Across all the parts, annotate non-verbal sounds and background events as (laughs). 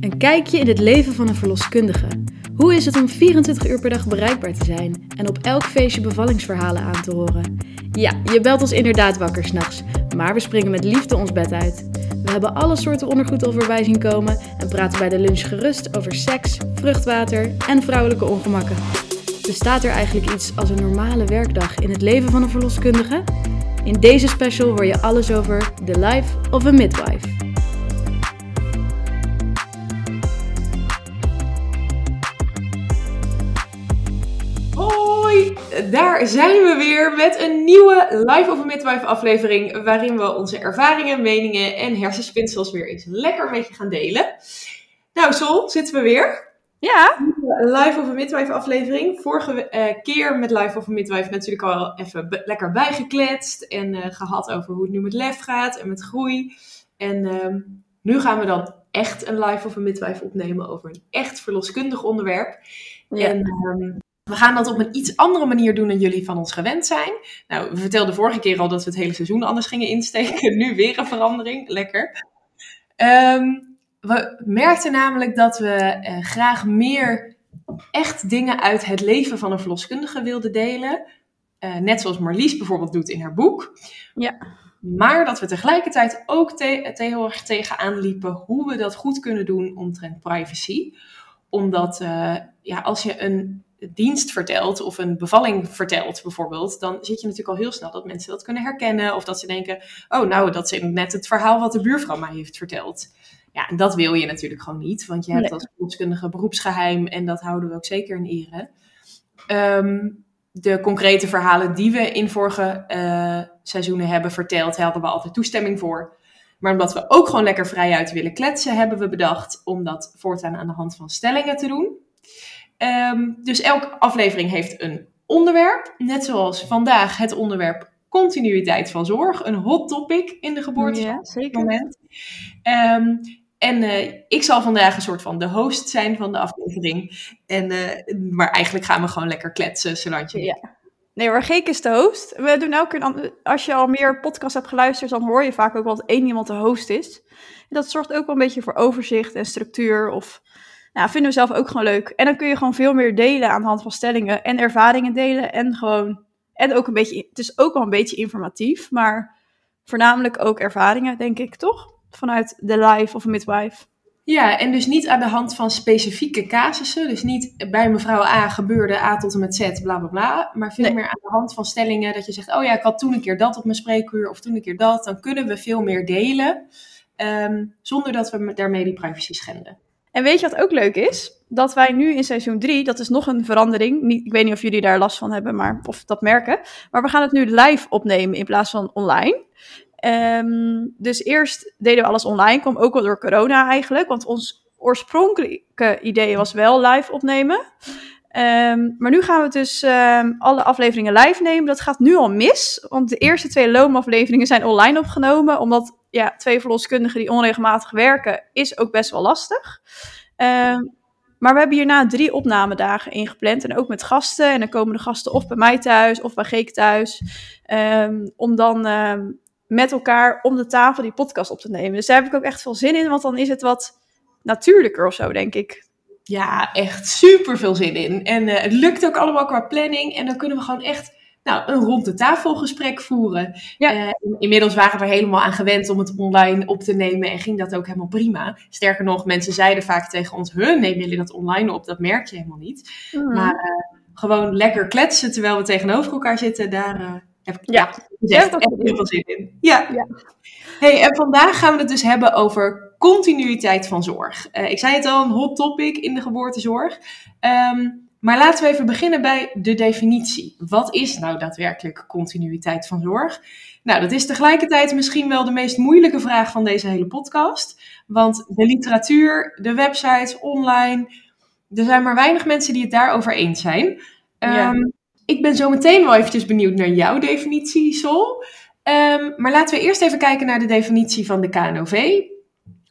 Een kijkje in het leven van een verloskundige. Hoe is het om 24 uur per dag bereikbaar te zijn en op elk feestje bevallingsverhalen aan te horen? Ja, je belt ons inderdaad wakker s'nachts, maar we springen met liefde ons bed uit. We hebben alle soorten ondergoed al zien komen en praten bij de lunch gerust over seks, vruchtwater en vrouwelijke ongemakken. Bestaat er eigenlijk iets als een normale werkdag in het leven van een verloskundige? In deze special hoor je alles over The Life of a Midwife. Daar zijn we weer met een nieuwe Live of a Midwife aflevering. Waarin we onze ervaringen, meningen en hersenspinsels weer eens lekker met je gaan delen. Nou, Sol, zitten we weer. Ja, Live of a Midwife aflevering. Vorige eh, keer met Live of a Midwife natuurlijk al even lekker bijgekletst. En eh, gehad over hoe het nu met lef gaat en met groei. En ehm, nu gaan we dan echt een Live of a Midwife opnemen over een echt verloskundig onderwerp. Ja. En ehm, we gaan dat op een iets andere manier doen dan jullie van ons gewend zijn. Nou, we vertelden vorige keer al dat we het hele seizoen anders gingen insteken. Nu weer een verandering. Lekker. Ehm, we merkten namelijk dat we eh, graag meer echt dingen uit het leven van een verloskundige wilden delen. Eh, net zoals Marlies bijvoorbeeld doet in haar boek. Ja. Maar dat we tegelijkertijd ook te te- heel erg tegenaan liepen hoe we dat goed kunnen doen omtrent privacy. Omdat eh, ja, als je een dienst vertelt of een bevalling vertelt bijvoorbeeld, dan zit je natuurlijk al heel snel dat mensen dat kunnen herkennen. Of dat ze denken, oh nou, dat is net het verhaal wat de buurvrouw mij heeft verteld. Ja, en dat wil je natuurlijk gewoon niet, want je hebt als verloskundige beroepsgeheim en dat houden we ook zeker in ere. Ehm, de concrete verhalen die we in vorige eh, seizoenen hebben verteld, hadden we altijd toestemming voor. Maar omdat we ook gewoon lekker vrijuit willen kletsen, hebben we bedacht om dat voortaan aan de hand van stellingen te doen. Ehm, dus elke aflevering heeft een onderwerp. Net zoals vandaag het onderwerp continuïteit van zorg. Een hot topic in de geboorte ja zeker. moment. Ehm, en eh, ik zal vandaag een soort van de host zijn van de aflevering. En, eh, maar eigenlijk gaan we gewoon lekker kletsen, Solantje. Ja. Nee, maar Geek is de host. We doen elke keer, als je al meer podcasts hebt geluisterd, dan hoor je vaak ook wel dat één iemand de host is. En dat zorgt ook wel een beetje voor overzicht en structuur. Of, nou, vinden we zelf ook gewoon leuk. En dan kun je gewoon veel meer delen aan de hand van stellingen en ervaringen delen. En gewoon, en ook een beetje, het is ook wel een beetje informatief, maar voornamelijk ook ervaringen, denk ik, toch? Vanuit de life of midwife. Ja, en dus niet aan de hand van specifieke casussen. Dus niet bij mevrouw A gebeurde A tot en met Z, bla bla bla. Maar veel Nee. meer aan de hand van stellingen dat je zegt: Oh ja, ik had toen een keer dat op mijn spreekuur of toen een keer dat. Dan kunnen we veel meer delen. ehm, zonder dat we daarmee die privacy schenden. En weet je wat ook leuk is? Dat wij nu in seizoen 3, dat is nog een verandering. Ik weet niet of jullie daar last van hebben, maar of dat merken. Maar we gaan het nu live opnemen in plaats van online. Ehm, dus eerst deden we alles online, kwam ook wel door corona eigenlijk. Want ons oorspronkelijke idee was wel live opnemen. Ehm, maar nu gaan we dus ehm, alle afleveringen live nemen. Dat gaat nu al mis, want de eerste twee loomafleveringen zijn online opgenomen. Omdat ja, twee verloskundigen die onregelmatig werken, is ook best wel lastig. Ehm, maar we hebben hierna drie opnamedagen ingepland. En ook met gasten. En dan komen de gasten of bij mij thuis of bij Geek thuis. Ehm, om dan ehm, met elkaar om de tafel die podcast op te nemen. Dus daar heb ik ook echt veel zin in. Want dan is het wat natuurlijker of zo, denk ik. Ja, echt super veel zin in. En eh, het lukt ook allemaal qua planning. En dan kunnen we gewoon echt nou, een rond de tafel gesprek voeren. Ja. Eh, inmiddels waren we er helemaal aan gewend om het online op te nemen. En ging dat ook helemaal prima. Sterker nog, mensen zeiden vaak tegen ons: Huh, nemen jullie dat online op? Dat merk je helemaal niet. Maar eh, gewoon lekker kletsen terwijl we tegenover elkaar zitten, daar eh, heb ik Ja. Ja, echt dat- heel veel zin in. Ja. Ja. Hey, en vandaag gaan we het dus hebben over continuïteit van zorg. Ik zei het al, een hot topic in de geboortezorg. Ehm, maar laten we even beginnen bij de definitie. Wat is nou daadwerkelijk continuïteit van zorg? Nou, dat is tegelijkertijd misschien wel de meest moeilijke vraag van deze hele podcast. Want de literatuur, de websites, online, er zijn maar weinig mensen die het daarover eens zijn. Ja. Ehm, Ik ben zo meteen wel eventjes benieuwd naar jouw definitie, Sol. Ehm, maar laten we eerst even kijken naar de definitie van de KNOV.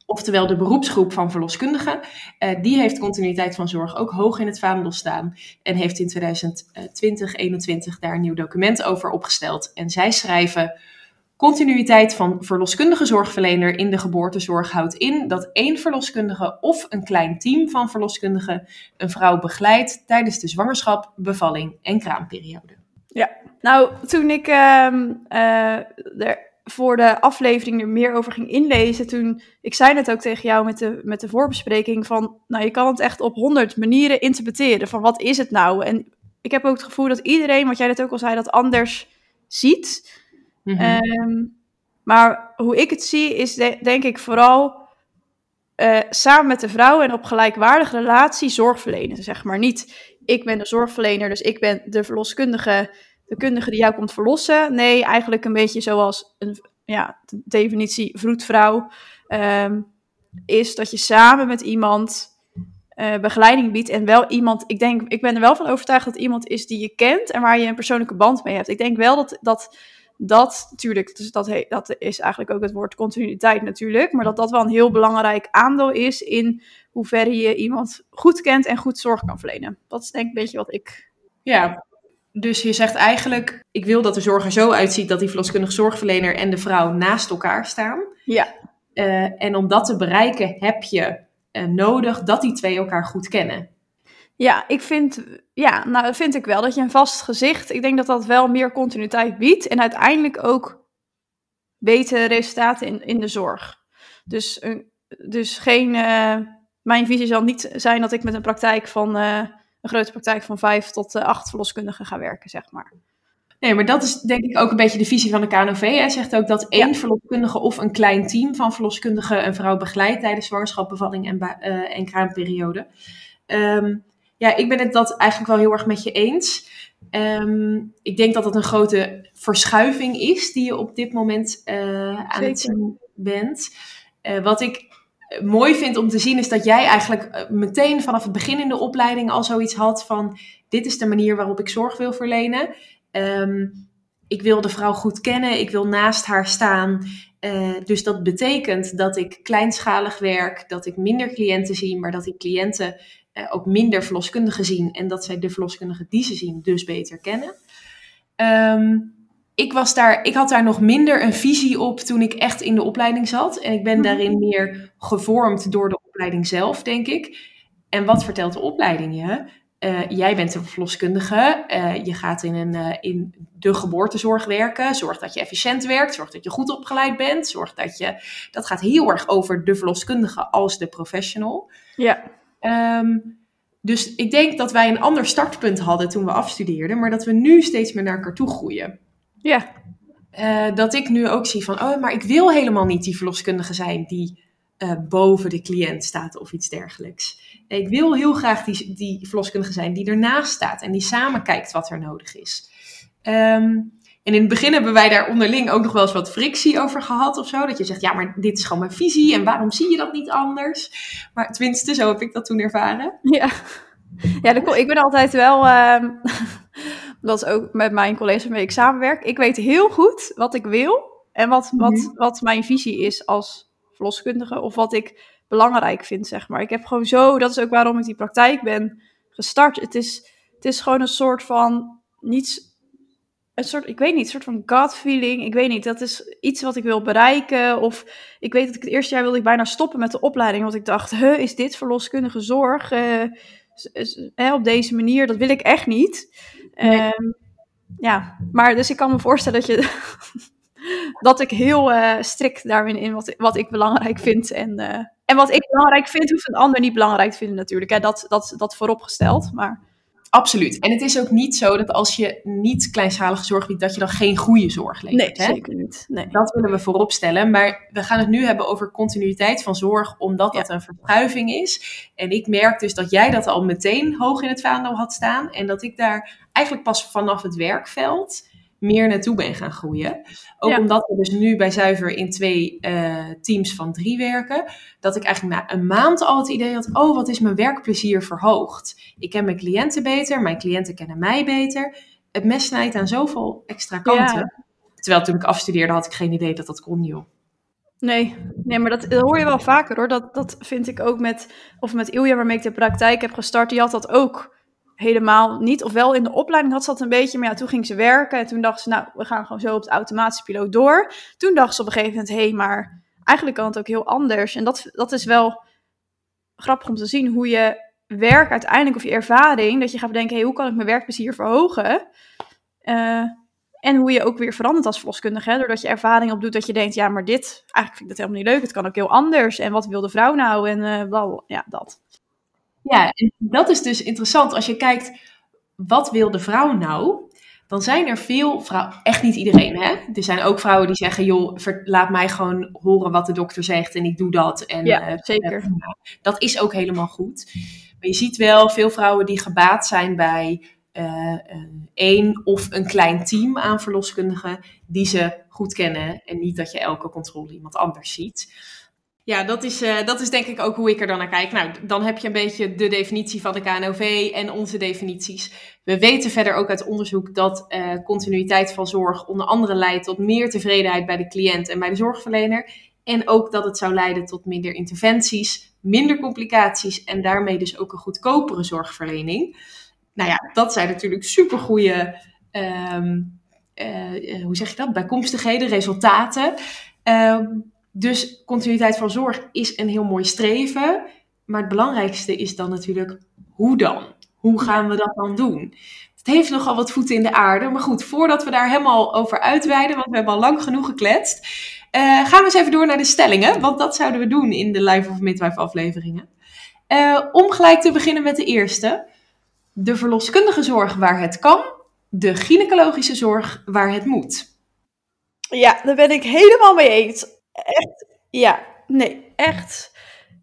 Oftewel de beroepsgroep van verloskundigen. Eh, die heeft continuïteit van zorg ook hoog in het vaandel staan. En heeft in 2020, 2021 daar een nieuw document over opgesteld. En zij schrijven... Continuïteit van verloskundige zorgverlener in de geboortezorg houdt in dat één verloskundige of een klein team van verloskundigen een vrouw begeleidt tijdens de zwangerschap, bevalling en kraamperiode. Ja, nou, toen ik ehm, eh, er voor de aflevering er meer over ging inlezen, toen, ik zei het ook tegen jou met de, met de voorbespreking, van, nou, je kan het echt op honderd manieren interpreteren, van wat is het nou? En ik heb ook het gevoel dat iedereen, wat jij net ook al zei, dat anders ziet. Mhm. Ehm, maar hoe ik het zie, is de- denk ik vooral eh, samen met de vrouw en op gelijkwaardige relatie zorg verlenen. Zeg maar niet, ik ben de zorgverlener, dus ik ben de verloskundige, de kundige die jou komt verlossen. Nee, eigenlijk een beetje zoals een ja, de definitie vroedvrouw. ehm, is dat je samen met iemand eh, begeleiding biedt en wel iemand, ik denk, ik ben er wel van overtuigd dat iemand is die je kent en waar je een persoonlijke band mee hebt. Ik denk wel dat dat, dat natuurlijk, dus dat, dat is eigenlijk ook het woord continuïteit natuurlijk, maar dat dat wel een heel belangrijk aandeel is in hoeverre je iemand goed kent en goed zorg kan verlenen. Dat is denk ik een beetje wat ik. Ja, dus je zegt eigenlijk, ik wil dat de zorg er zo uitziet dat die verloskundige zorgverlener en de vrouw naast elkaar staan. Ja. Eh, en om dat te bereiken heb je eh, nodig dat die twee elkaar goed kennen. Ja, ik vind, ja, nou vind ik wel dat je een vast gezicht, ik denk dat dat wel meer continuïteit biedt en uiteindelijk ook betere resultaten in, in de zorg. Dus, eh, dus geen, mijn visie zal niet zijn dat ik met een praktijk van, een grote praktijk van vijf tot eh, acht verloskundigen ga werken, zeg maar. Nee, maar dat is denk ik ook een beetje de visie van de KNOV. Hij zegt ook dat één Ja. verloskundige of een klein team van verloskundigen een vrouw begeleidt tijdens zwangerschap, bevalling en, eh, en kraamperiode. Ehm, ja, ik ben het dat eigenlijk wel heel erg met je eens. Ehm, ik denk dat dat een grote verschuiving is die je op dit moment eh, aan het zien bent. Wat ik mooi vind om te zien is dat jij eigenlijk eh, meteen vanaf het begin in de opleiding al zoiets had van dit is de manier waarop ik zorg wil verlenen. Ehm, ik wil de vrouw goed kennen, ik wil naast haar staan. Eh, dus dat betekent dat ik kleinschalig werk, dat ik minder cliënten zie, maar dat die cliënten eh, ook minder verloskundigen zien en dat zij de verloskundigen die ze zien dus beter kennen. Ehm, ik, was daar, ik had daar nog minder een visie op toen ik echt in de opleiding zat. En ik ben Mhm. daarin meer gevormd door de opleiding zelf, denk ik. En wat vertelt de opleiding je? Eh, jij bent een verloskundige. eh, je gaat in, een, eh, in de geboortezorg werken. Zorg dat je efficiënt werkt. Zorg dat je goed opgeleid bent. Zorg dat je. Dat gaat heel erg over de verloskundige als de professional. Ja, Ehm, dus ik denk dat wij een ander startpunt hadden toen we afstudeerden, maar dat we nu steeds meer naar elkaar toe groeien. Ja, Eh, dat ik nu ook zie van, oh, maar ik wil helemaal niet die verloskundige zijn die eh, boven de cliënt staat of iets dergelijks. Ik wil heel graag die, die verloskundige zijn die ernaast staat en die samen kijkt wat er nodig is. Ehm, en in het begin hebben wij daar onderling ook nog wel eens wat frictie over gehad of zo. Dat je zegt, ja, maar dit is gewoon mijn visie en waarom zie je dat niet anders? Maar tenminste, zo heb ik dat toen ervaren. ja. Ja, ik ben altijd wel, ehm, dat is ook met mijn collega's waarmee ik samenwerk. Ik weet heel goed wat ik wil en wat, wat, Mhm. wat mijn visie is als verloskundige of wat ik belangrijk vind, zeg maar. Ik heb gewoon zo, dat is ook waarom ik die praktijk ben gestart. Het is, het is gewoon een soort van, niets, een soort, ik weet niet, een soort van gut feeling. Ik weet niet, dat is iets wat ik wil bereiken. Of ik weet dat ik het eerste jaar wilde ik bijna stoppen met de opleiding, want ik dacht, huh, is dit verloskundige zorg? Hè, op deze manier, dat wil ik echt niet. Nee. Ehm, ja, maar dus ik kan me voorstellen dat je (laughs) dat ik heel eh, strikt daarin in wat, wat ik belangrijk vind. En, eh, en wat ik belangrijk vind, hoeft een ander niet belangrijk te vinden natuurlijk. Hè. Dat, dat, dat vooropgesteld. Maar Absoluut. En het is ook niet zo dat als je niet kleinschalige zorg biedt, dat je dan geen goede zorg nee, levert. hè? zeker niet. Nee. Dat willen we voorop stellen. Maar we gaan het nu hebben over continuïteit van zorg, omdat dat een verschuiving is. En ik merk dus dat jij dat al meteen hoog in het vaandel had staan. En dat ik daar eigenlijk pas vanaf het werkveld meer naartoe ben gaan groeien. Ook Ja. omdat we dus nu bij Zuiver in twee eh, teams van drie werken. Dat ik eigenlijk na een maand al het idee had, oh wat is mijn werkplezier verhoogd. Ik ken mijn cliënten beter, mijn cliënten kennen mij beter. Het mes snijdt aan zoveel extra kanten. Terwijl toen ik afstudeerde had ik geen idee dat dat kon, joh. Nee, nee, maar dat, dat hoor je wel vaker hoor. Dat, dat vind ik ook met, of met Ilja waarmee ik de praktijk heb gestart. Die had dat ook helemaal niet. Of wel in de opleiding had ze dat een beetje. Maar ja, toen ging ze werken. En toen dacht ze, nou, we gaan gewoon zo op de automatische piloot door. Toen dacht ze op een gegeven moment, hé, hey, maar eigenlijk kan het ook heel anders. En dat, dat is wel grappig om te zien hoe je werk uiteindelijk of je ervaring, dat je gaat bedenken, hey, hoe kan ik mijn werkplezier verhogen? Uh, en hoe je ook weer verandert als verloskundige. Doordat je ervaring opdoet dat je denkt, ja, maar dit, eigenlijk vind ik dat helemaal niet leuk. Het kan ook heel anders. En wat wil de vrouw nou? En uh, bla, ja, dat. Ja, en dat is dus interessant. Als je kijkt, wat wil de vrouw nou? Dan zijn er veel vrouwen, echt niet iedereen hè. Er zijn ook vrouwen die zeggen, joh, laat mij gewoon horen wat de dokter zegt en ik doe dat. En, ja, uh, zeker. dat is ook helemaal goed. Maar je ziet wel veel vrouwen die gebaat zijn bij uh, één of een klein team aan verloskundigen die ze goed kennen en niet dat je elke controle iemand anders ziet. Ja, dat is, uh, dat is denk ik ook hoe ik er dan naar kijk. Nou, dan heb je een beetje de definitie van de KNOV en onze definities. We weten verder ook uit onderzoek dat uh, continuïteit van zorg onder andere leidt tot meer tevredenheid bij de cliënt en bij de zorgverlener. En ook dat het zou leiden tot minder interventies, minder complicaties en daarmee dus ook een goedkopere zorgverlening. Nou ja, dat zijn natuurlijk supergoeie, um, hoe zeg je dat, bijkomstigheden, resultaten. Um, dus continuïteit van zorg is een heel mooi streven. Maar het belangrijkste is dan natuurlijk, hoe dan? Hoe gaan we dat dan doen? Het heeft nogal wat voeten in de aarde. Maar goed, voordat we daar helemaal over uitweiden, want we hebben al lang genoeg gekletst, uh, gaan we eens even door naar de stellingen. Want dat zouden we doen in de Live of Midwife afleveringen. Uh, om gelijk te beginnen met de eerste. De verloskundige zorg waar het kan. De gynaecologische zorg waar het moet. Ja, daar ben ik helemaal mee eens. Echt, ja, nee, echt.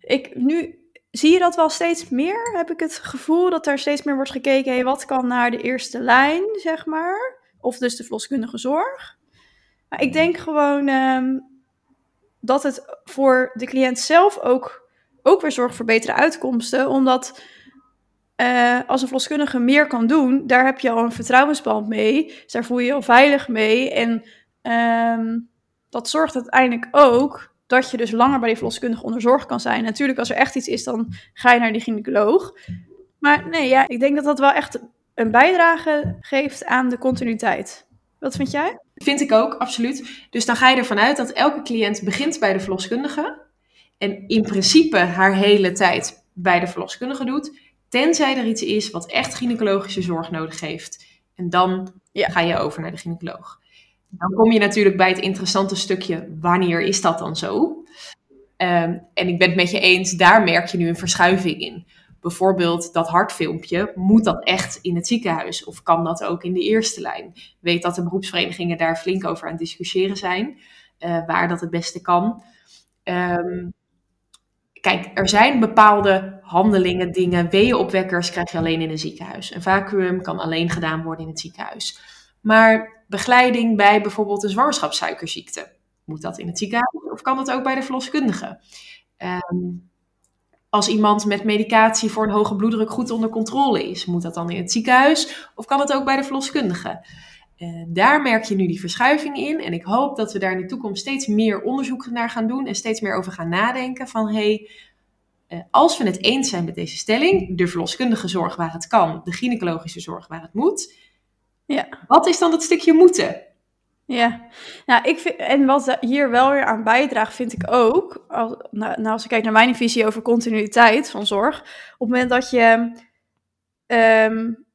Ik, nu zie je dat wel steeds meer, heb ik het gevoel, dat er steeds meer wordt gekeken, wat kan naar de eerste lijn, zeg maar. Of dus de verloskundige zorg. Maar ik denk gewoon um, dat het voor de cliënt zelf ook, ook weer zorgt voor betere uitkomsten. Omdat uh, als een verloskundige meer kan doen, daar heb je al een vertrouwensband mee. Daar voel je je al veilig mee. En um, dat zorgt uiteindelijk ook dat je dus langer bij die verloskundige onder zorg kan zijn. Natuurlijk, als er echt iets is, dan ga je naar die gynaecoloog. Maar nee, ja, ik denk dat dat wel echt een bijdrage geeft aan de continuïteit. Wat vind jij? Vind ik ook, absoluut. Dus dan ga je ervan uit dat elke cliënt begint bij de verloskundige. En in principe haar hele tijd bij de verloskundige doet. Tenzij er iets is wat echt gynaecologische zorg nodig heeft. En dan ja. ga je over naar de gynaecoloog. Dan kom je natuurlijk bij het interessante stukje, wanneer is dat dan zo? Um, en ik ben het met je eens, daar merk je nu een verschuiving in. Bijvoorbeeld dat hartfilmpje, moet dat echt in het ziekenhuis? Of kan dat ook in de eerste lijn? Ik weet dat de beroepsverenigingen daar flink over aan het discussiëren zijn, uh, waar dat het beste kan. Um, kijk, er zijn bepaalde handelingen, dingen, weeënopwekkers krijg je alleen in een ziekenhuis. Een vacuüm kan alleen gedaan worden in het ziekenhuis. Maar begeleiding bij bijvoorbeeld een zwangerschapssuikerziekte. Moet dat in het ziekenhuis of kan dat ook bij de verloskundige? Um, als iemand met medicatie voor een hoge bloeddruk goed onder controle is, moet dat dan in het ziekenhuis of kan het ook bij de verloskundige? Uh, daar merk je nu die verschuiving in. En ik hoop dat we daar in de toekomst steeds meer onderzoek naar gaan doen en steeds meer over gaan nadenken van hey, uh, als we het eens zijn met deze stelling, de verloskundige zorg waar het kan, de gynaecologische zorg waar het moet, ja. Wat is dan dat stukje moeten? Ja, nou, ik vind, en wat hier wel weer aan bijdraagt, vind ik ook, als, nou, nou, als ik kijk naar mijn visie over continuïteit van zorg, op het moment dat je um,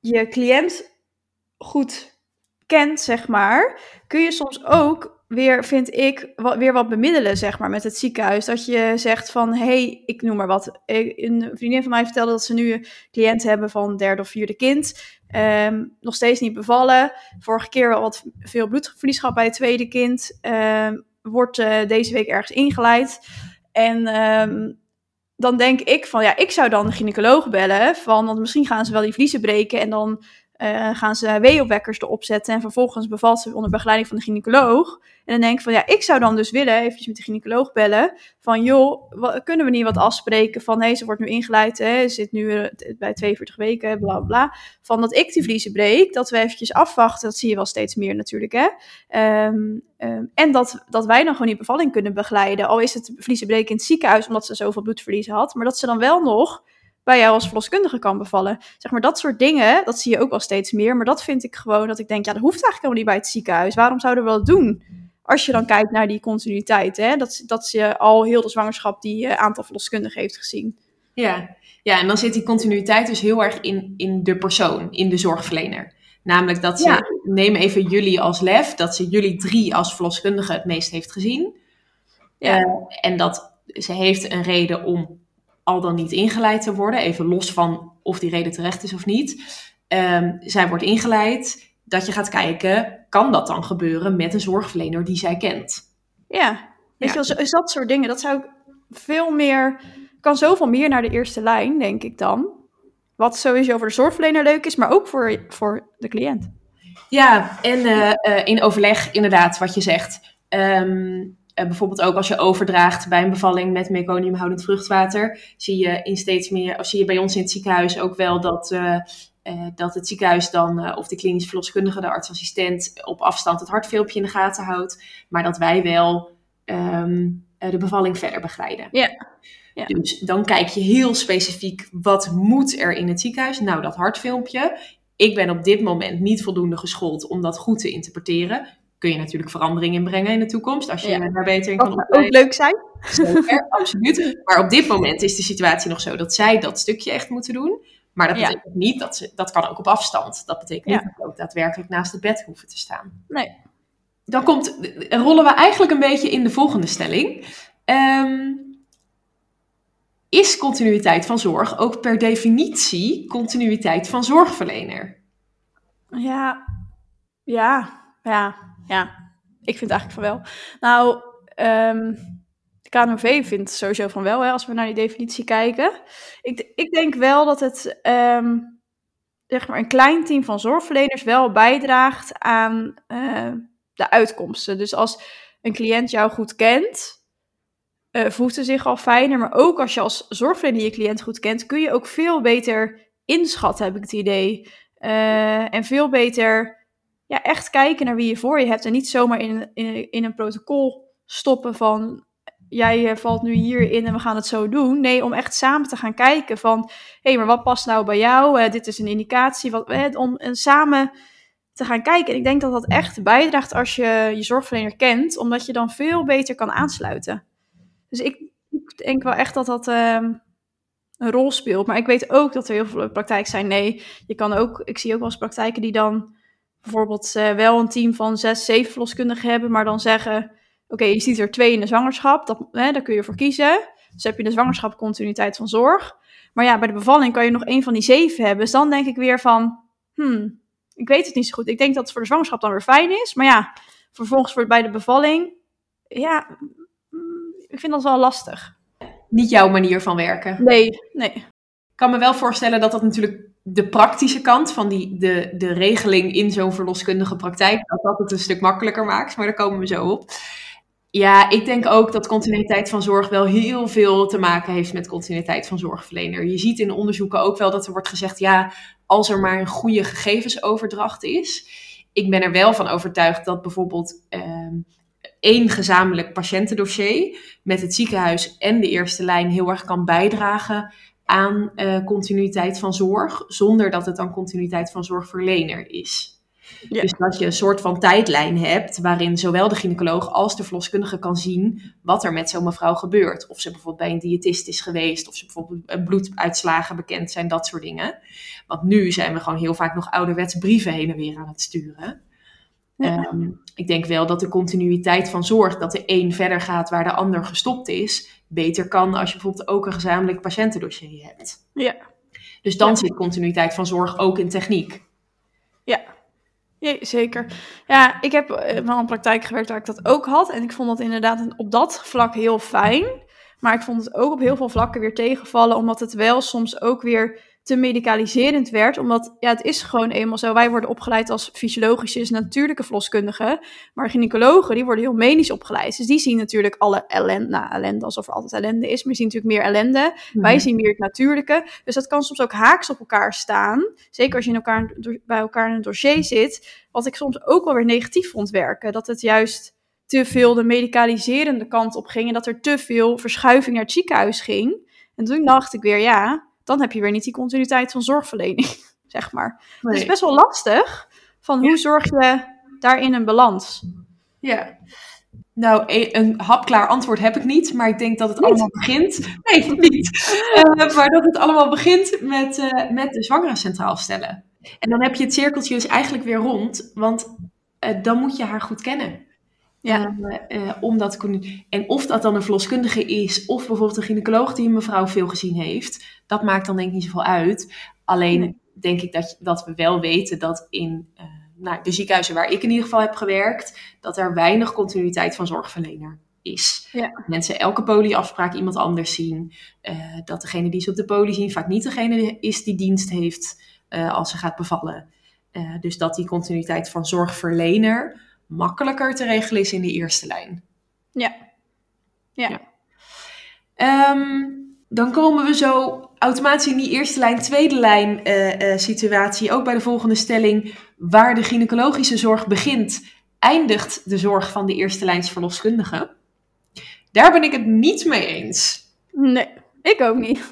je cliënt goed kent, zeg maar, kun je soms ook weer, vind ik, weer wat bemiddelen, zeg maar, met het ziekenhuis. Dat je zegt van, hé, hey, ik noem maar wat. Een vriendin van mij vertelde dat ze nu een cliënt hebben van derde of vierde kind. Um, nog steeds niet bevallen. Vorige keer wel wat veel bloedverlies gehad bij het tweede kind. Um, wordt uh, deze week ergens ingeleid. En um, dan denk ik van, ja, ik zou dan de gynaecoloog bellen. Van, want misschien gaan ze wel die vliezen breken en dan uh, gaan ze weeopwekkers erop zetten. En vervolgens bevalt ze onder begeleiding van de gynaecoloog. En dan denk ik van ja, ik zou dan dus willen, eventjes met de gynaecoloog bellen. Van joh, kunnen we niet wat afspreken van hé, ze wordt nu ingeleid, hè, zit nu uh, bij 42 weken, bla bla. Van dat ik die vliezen breek, dat we eventjes afwachten. Dat zie je wel steeds meer natuurlijk hè. Um, um, en dat, dat wij dan gewoon die bevalling kunnen begeleiden. Al is het vliezen breken in het ziekenhuis omdat ze zoveel bloedverlies had. Maar dat ze dan wel nog bij jou als verloskundige kan bevallen. Zeg maar dat soort dingen, dat zie je ook wel steeds meer. Maar dat vind ik gewoon dat ik denk, ja, dat hoeft eigenlijk helemaal niet bij het ziekenhuis. Waarom zouden we dat doen? Als je dan kijkt naar die continuïteit, hè? Dat, dat je al heel de zwangerschap die uh, aantal verloskundigen heeft gezien. Ja. ja, en dan zit die continuïteit dus heel erg in, in de persoon, in de zorgverlener. Namelijk dat ze, ja. neem even jullie als lef, dat ze jullie drie als verloskundige het meest heeft gezien. Ja. Uh, en dat ze heeft een reden om al dan niet ingeleid te worden, even los van of die reden terecht is of niet. Um, zij wordt ingeleid, dat je gaat kijken, kan dat dan gebeuren met een zorgverlener die zij kent? Ja, weet ja. je wel, dat soort dingen, dat zou ik veel meer, kan zoveel meer naar de eerste lijn, denk ik dan. Wat sowieso voor de zorgverlener leuk is, maar ook voor, voor de cliënt. Ja, en uh, uh, in overleg inderdaad wat je zegt. Um, uh, bijvoorbeeld ook als je overdraagt bij een bevalling met meconiumhoudend vruchtwater, zie je in steeds meer, of zie je bij ons in het ziekenhuis ook wel dat, uh, uh, dat het ziekenhuis dan, of de klinisch verloskundige, de artsassistent, op afstand het hartfilmpje in de gaten houdt, maar dat wij wel um, de bevalling verder begeleiden. Ja. Ja. Dus dan kijk je heel specifiek, wat moet er in het ziekenhuis? Nou, dat hartfilmpje. Ik ben op dit moment niet voldoende geschoold om dat goed te interpreteren kun je natuurlijk verandering inbrengen in de toekomst. Als je ja. daar beter in kan Dat ook leuk zijn. Zeker, (laughs) absoluut. Maar op dit moment is de situatie nog zo dat zij dat stukje echt moeten doen. Maar dat betekent ja. niet dat ze, dat kan ook op afstand. Dat betekent niet dat ze ook daadwerkelijk naast het bed hoeven te staan. Nee. Dan komt, rollen we eigenlijk een beetje in de volgende stelling. Um, is continuïteit van zorg ook per definitie continuïteit van zorgverlener? Ja, ja, ja, ja. Ik vind eigenlijk van wel. Nou, um, de KNV vindt sowieso van wel, hè, als we naar die definitie kijken. Ik, ik denk wel dat het um, zeg maar een klein team van zorgverleners wel bijdraagt aan uh, de uitkomsten. Dus als een cliënt jou goed kent, uh, voelt ze zich al fijner. Maar ook als je als zorgverlener je cliënt goed kent, kun je ook veel beter inschatten, heb ik het idee. Uh, en veel beter ja, echt kijken naar wie je voor je hebt. En niet zomaar in, in, in een protocol stoppen van jij valt nu hierin en we gaan het zo doen. Nee, om echt samen te gaan kijken van, hé, hey, maar wat past nou bij jou? Uh, dit is een indicatie, wat, uh, om en samen te gaan kijken. En ik denk dat dat echt bijdraagt als je je zorgverlener kent, omdat je dan veel beter kan aansluiten. Dus ik, denk wel echt dat dat um, een rol speelt. Maar ik weet ook dat er heel veel praktijken zijn. Nee, je kan ook, ik zie ook wel eens praktijken die dan bijvoorbeeld uh, wel een team van zes, zeven verloskundigen hebben, maar dan zeggen: Oké, okay, je ziet er twee in de zwangerschap, dat, hè, daar kun je voor kiezen. Dus heb je de zwangerschap continuïteit van zorg. Maar ja, bij de bevalling kan je nog één van die zeven hebben. Dus dan denk ik weer van: Hmm, ik weet het niet zo goed. Ik denk dat het voor de zwangerschap dan weer fijn is. Maar ja, vervolgens voor bij de bevalling, ja, ik vind dat wel lastig. Niet jouw manier van werken? Nee, nee. Kan me wel voorstellen dat dat natuurlijk de praktische kant van die, de, de regeling in zo'n verloskundige praktijk, dat dat het een stuk makkelijker maakt, maar daar komen we zo op. Ja, ik denk ook dat continuïteit van zorg wel heel veel te maken heeft met continuïteit van zorgverlener. Je ziet in onderzoeken ook wel dat er wordt gezegd, ja, als er maar een goede gegevensoverdracht is. Ik ben er wel van overtuigd dat bijvoorbeeld uh, één gezamenlijk patiëntendossier met het ziekenhuis en de eerste lijn heel erg kan bijdragen aan uh, continuïteit van zorg, zonder dat het dan continuïteit van zorgverlener is. Ja. Dus dat je een soort van tijdlijn hebt waarin zowel de gynaecoloog als de verloskundige kan zien wat er met zo'n mevrouw gebeurt. Of ze bijvoorbeeld bij een diëtist is geweest, of ze bijvoorbeeld bloeduitslagen bekend zijn, dat soort dingen. Want nu zijn we gewoon heel vaak nog ouderwets brieven heen en weer aan het sturen. Ja. Um, ik denk wel dat de continuïteit van zorg, dat de een verder gaat waar de ander gestopt is, beter kan als je bijvoorbeeld ook een gezamenlijk patiëntendossier hebt. Ja. Dus dan ja. zit continuïteit van zorg ook in techniek. Ja. ja, zeker. Ja, ik heb wel een praktijk gewerkt waar ik dat ook had. En ik vond dat inderdaad op dat vlak heel fijn. Maar ik vond het ook op heel veel vlakken weer tegenvallen, omdat het wel soms ook weer te medicaliserend werd. Omdat ja, het is gewoon eenmaal zo. Wij worden opgeleid als fysiologische, dus natuurlijke verloskundigen. Maar gynaecologen, die worden heel medisch opgeleid. Dus die zien natuurlijk alle ellende, nou ellende alsof er altijd ellende is. Maar die zien natuurlijk meer ellende. Mm. Wij zien meer het natuurlijke. Dus dat kan soms ook haaks op elkaar staan. Zeker als je in elkaar, bij elkaar in een dossier zit. Wat ik soms ook wel weer negatief vond werken. Dat het juist te veel de medicaliserende kant op ging. En dat er te veel verschuiving naar het ziekenhuis ging. En toen dacht ik weer, ja, dan heb je weer niet die continuïteit van zorgverlening, (laughs) zeg maar. Nee. Het is best wel lastig van hoe zorg je daarin een balans? Ja. Nou, e- een hapklaar antwoord heb ik niet, maar ik denk dat het Niet? allemaal begint. (laughs) Nee, niet. Eh, maar dat het allemaal begint met, eh, met de zwangere centraal stellen. En dan heb je het cirkeltje dus eigenlijk weer rond, want eh, dan moet je haar goed kennen. Ja. Om dat te kunnen. En of dat dan een verloskundige is, of bijvoorbeeld een gynaecoloog die een mevrouw veel gezien heeft, dat maakt dan denk ik niet zoveel uit. Alleen denk ik dat, dat we wel weten dat in eh, nou, de ziekenhuizen waar ik in ieder geval heb gewerkt, dat er weinig continuïteit van zorgverlener is. Ja. Mensen elke polieafspraak iemand anders zien. dat degene die ze op de poli zien vaak niet degene is die dienst heeft als ze gaat bevallen. Dus dat die continuïteit van zorgverlener makkelijker te regelen is in de eerste lijn. Ja. Ja. Ja. Ehm, dan komen we zo automatisch in die eerste lijn, tweede lijn eh, eh, situatie. Ook bij de volgende stelling. Waar de gynaecologische zorg begint, eindigt de zorg van de eerste lijns verloskundige. Daar ben ik het niet mee eens. Nee, ik ook niet. (laughs)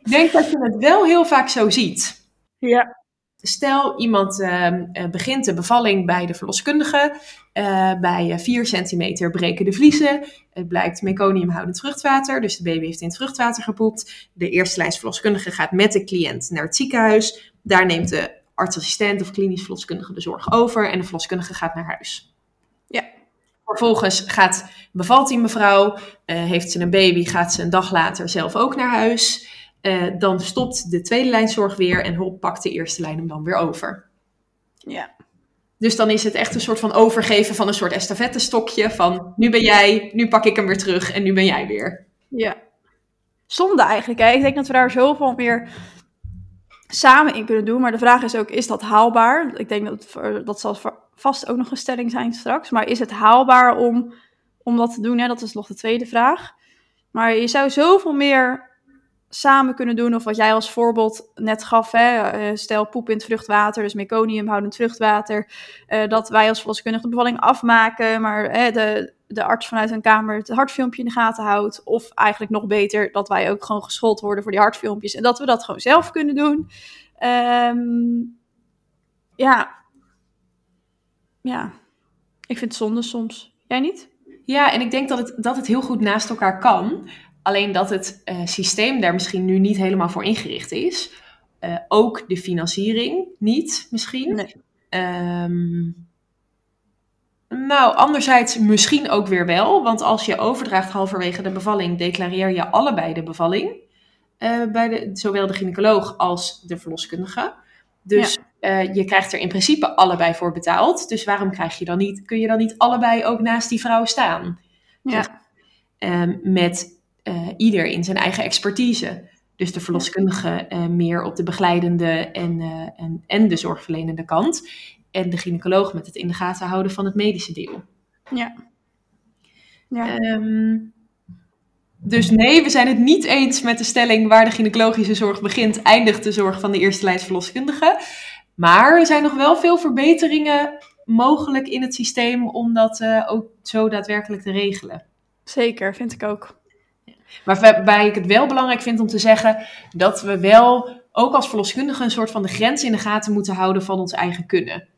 Ik denk dat je het wel heel vaak zo ziet. Ja. Stel, iemand ehm, eh, begint de bevalling bij de verloskundige. eh, bij 4 centimeter breken de vliezen. Het blijkt meconiumhoudend vruchtwater. Dus de baby heeft in het vruchtwater gepoept. De eerste lijns verloskundige gaat met de cliënt naar het ziekenhuis. Daar neemt de artsassistent of klinisch verloskundige de zorg over. En de verloskundige gaat naar huis. Ja. Vervolgens gaat, bevalt die mevrouw, eh, heeft ze een baby, gaat ze een dag later zelf ook naar huis. Eh, dan stopt de tweede lijnzorg weer en hop, pakt de eerste lijn hem dan weer over. Ja. Dus dan is het echt een soort van overgeven van een soort estafettestokje van nu ben jij, nu pak ik hem weer terug en nu ben jij weer. Ja. Zonde eigenlijk. Hè? Ik denk dat we daar zoveel meer samen in kunnen doen. Maar de vraag is ook, is dat haalbaar? Ik denk dat dat zal vast ook nog een stelling zijn straks. Maar is het haalbaar om, om dat te doen? Hè? Dat is nog de tweede vraag. Maar je zou zoveel meer samen kunnen doen. Of wat jij als voorbeeld net gaf. Hè? eh, stel poep in het vruchtwater, dus meconiumhoudend vruchtwater. eh, dat wij als verloskundige de bevalling afmaken. Maar de, de arts vanuit een kamer het hartfilmpje in de gaten houdt. Of eigenlijk nog beter, dat wij ook gewoon geschoold worden voor die hartfilmpjes. En dat we dat gewoon zelf kunnen doen. Ehm, ja. Ja. Ik vind het zonde soms. Jij niet? Ja, en ik denk dat het, dat het heel goed naast elkaar kan. Alleen dat het eh, systeem daar misschien nu niet helemaal voor ingericht is. Eh, ook de financiering niet, misschien. Nee. Ehm, nou, anderzijds misschien ook weer wel. Want als je overdraagt halverwege de bevalling, declareer je allebei de bevalling. eh, bij de, zowel de gynaecoloog als de verloskundige. Dus eh, je krijgt er in principe allebei voor betaald. Dus waarom krijg je dan niet, kun je dan niet allebei ook naast die vrouw staan? Ja. Ehm, met eh, ieder in zijn eigen expertise. Dus de verloskundige eh, meer op de begeleidende en, eh, en, en de zorgverlenende kant. En de gynaecoloog met het in de gaten houden van het medische deel. Ja. Ja. Ehm, dus nee, we zijn het niet eens met de stelling waar de gynaecologische zorg begint, eindigt de zorg van de eerste lijns verloskundige. Maar er zijn nog wel veel verbeteringen mogelijk in het systeem om dat ook zo daadwerkelijk te regelen. Zeker, vind ik ook. Maar waarbij ik het wel belangrijk vind om te zeggen dat we wel ook als verloskundigen een soort van de grens in de gaten moeten houden van ons eigen kunnen.